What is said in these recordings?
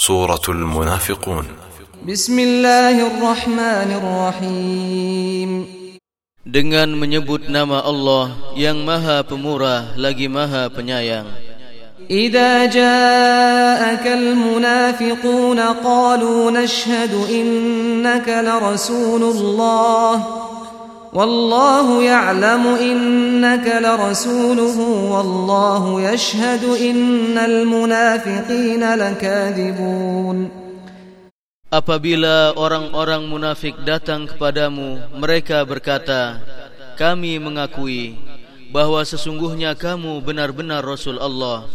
سورة المنافقون. بسم الله الرحمن الرحيم. Dengan menyebut nama Allah yang maha pemurah lagi maha penyayang. إذا جاءك المنافقون قالوا نشهد إنك لرسول الله والله يعلم إنك لرسوله والله يشهد إن المنافقين لكاذبون Apabila orang-orang munafik datang kepadamu, mereka berkata, Kami mengakui bahawa sesungguhnya kamu benar-benar Rasul Allah.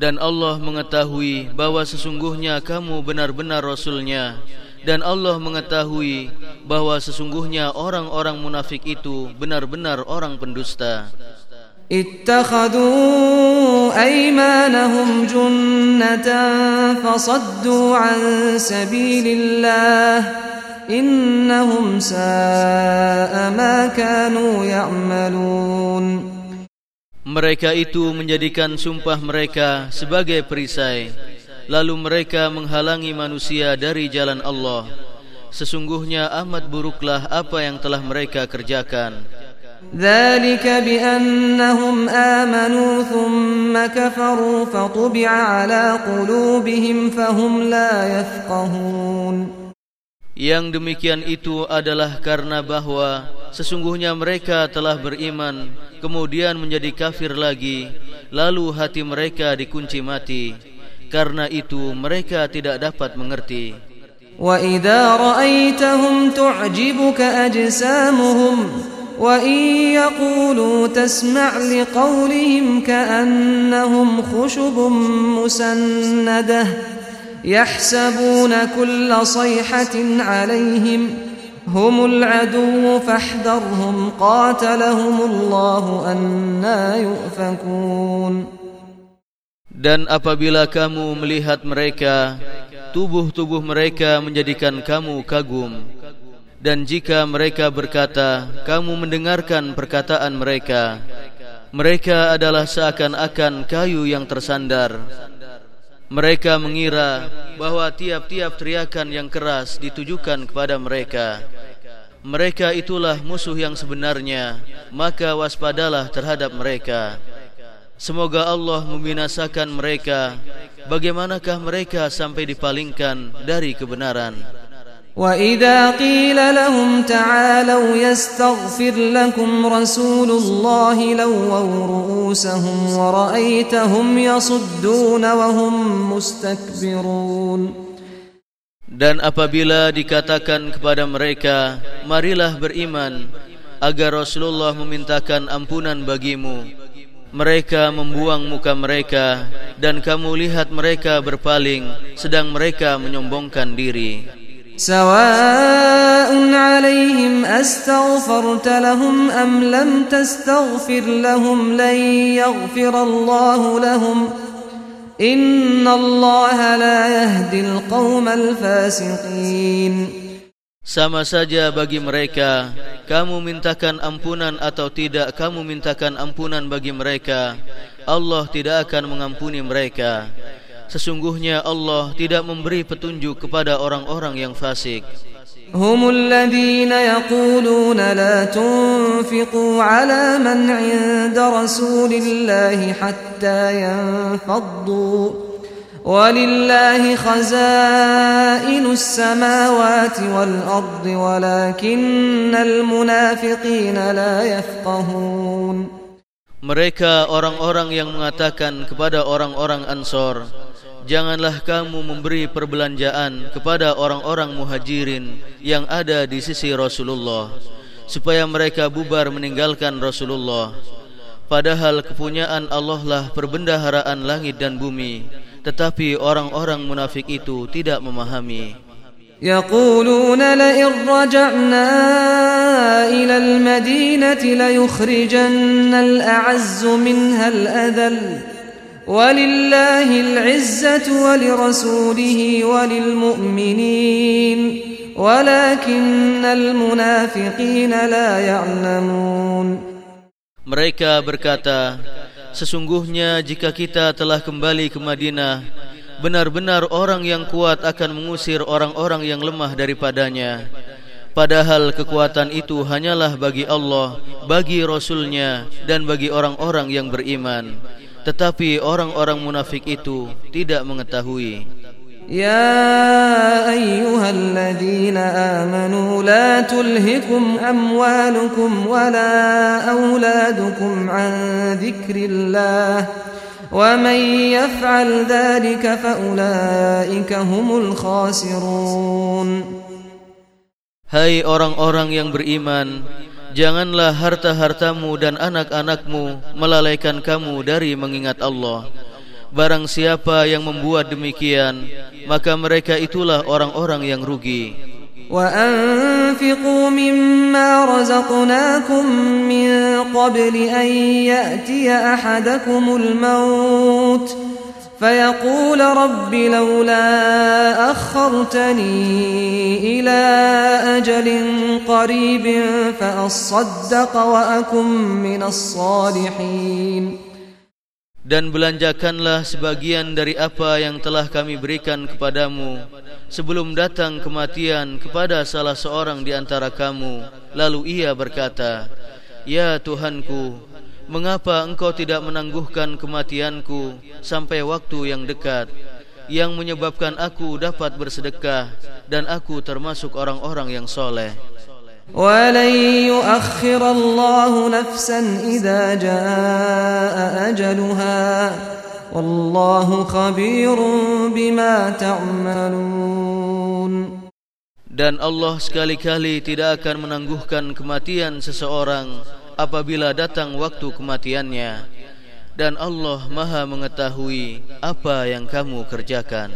Dan Allah mengetahui bahawa sesungguhnya kamu benar-benar Rasulnya. Dan Allah mengetahui bahawa sesungguhnya orang-orang munafik itu benar-benar orang pendusta. اتخذوا أيمانهم جنة فصدوا عن سبيل الله إنهم ساء ما كانوا يعملون Mereka itu menjadikan sumpah mereka sebagai perisai Lalu mereka menghalangi manusia dari jalan Allah Sesungguhnya amat buruklah apa yang telah mereka kerjakan ذلك بأنهم آمنوا ثم كفروا فطبع على قلوبهم فهم لا يفقهون Yang demikian itu adalah karena bahwa sesungguhnya mereka telah beriman kemudian menjadi kafir lagi lalu hati mereka dikunci mati karena itu mereka tidak dapat mengerti. وإذا رأيتهم تعجبك أجسامهم وإن يقولوا تسمع لقولهم كأنهم خشب مسندة يحسبون كل صيحة عليهم هم العدو فاحذرهم قاتلهم الله أنا يؤفكون Dan apabila kamu melihat mereka, tubuh-tubuh mereka menjadikan kamu kagum. Dan jika mereka berkata, kamu mendengarkan perkataan mereka, mereka adalah seakan-akan kayu yang tersandar. Mereka mengira bahawa tiap-tiap teriakan yang keras ditujukan kepada mereka. Mereka itulah musuh yang sebenarnya, maka waspadalah terhadap mereka. Semoga Allah membinasakan mereka. Bagaimanakah mereka sampai dipalingkan dari kebenaran? وإذا قيل لهم تعالوا يستغفر لكم رسول الله لووا رؤوسهم ورأيتهم يصدون وهم مستكبرون Dan apabila dikatakan kepada mereka, marilah beriman agar Rasulullah memintakan ampunan bagimu. mereka membuang muka mereka dan kamu lihat mereka berpaling sedang mereka menyombongkan diri. Sawa'un 'alaihim astaghfarta lahum am lam tastaghfir lahum lan yaghfir Allah lahum. Innallaha la yahdi alqawmal fasiqin. Sama saja bagi mereka Kamu mintakan ampunan atau tidak Kamu mintakan ampunan bagi mereka Allah tidak akan mengampuni mereka Sesungguhnya Allah tidak memberi petunjuk kepada orang-orang yang fasik هم الذين يقولون لا تنفقوا على من عند رسول الله حتى ينفضوا ولله خزائن السماوات والأرض ولكن المنافقين لا يفقهون Mereka orang-orang yang mengatakan kepada orang-orang Ansor Janganlah kamu memberi perbelanjaan kepada orang-orang muhajirin yang ada di sisi Rasulullah Supaya mereka bubar meninggalkan Rasulullah Padahal kepunyaan Allah lah perbendaharaan langit dan bumi Tetapi orang-orang munafik itu tidak memahami. يقولون لئن رجعنا إلى المدينة ليخرجن الأعز منها الأذل ولله العزة ولرسوله وللمؤمنين ولكن المنافقين لا يعلمون. Mereka berkata, Sesungguhnya jika kita telah kembali ke Madinah, Benar-benar orang yang kuat akan mengusir orang-orang yang lemah daripadanya. Padahal kekuatan itu hanyalah bagi Allah, bagi Rasulnya dan bagi orang-orang yang beriman. Tetapi orang-orang munafik itu tidak mengetahui يا أيها الذين آمنوا لا تلهكم أموالكم ولا أولادكم عن ذكر الله ومن يفعل ذلك فأولئك هم الخاسرون Hai orang-orang yang beriman, janganlah harta-hartamu dan anak-anakmu melalaikan kamu dari mengingat Allah. Barang siapa yang membuat demikian, maka mereka itulah orang-orang yang rugi. وأنفقوا مما رزقناكم من قبل أن يأتي أحدكم الموت فيقول رب لولا أخرتني إلى أجل قريب فأصدق وأكن من الصالحين dan belanjakanlah sebagian dari apa yang telah kami berikan kepadamu sebelum datang kematian kepada salah seorang di antara kamu. Lalu ia berkata ya tuhanku mengapa engkau tidak menangguhkan kematianku sampai waktu yang dekat yang menyebabkan aku dapat bersedekah dan aku termasuk orang-orang yang soleh ولن يؤخر الله نفسا إذا جاء أجلها والله خبير بما تعملون Dan Allah sekali-kali tidak akan menangguhkan kematian seseorang apabila datang waktu kematiannya. Dan Allah maha mengetahui apa yang kamu kerjakan.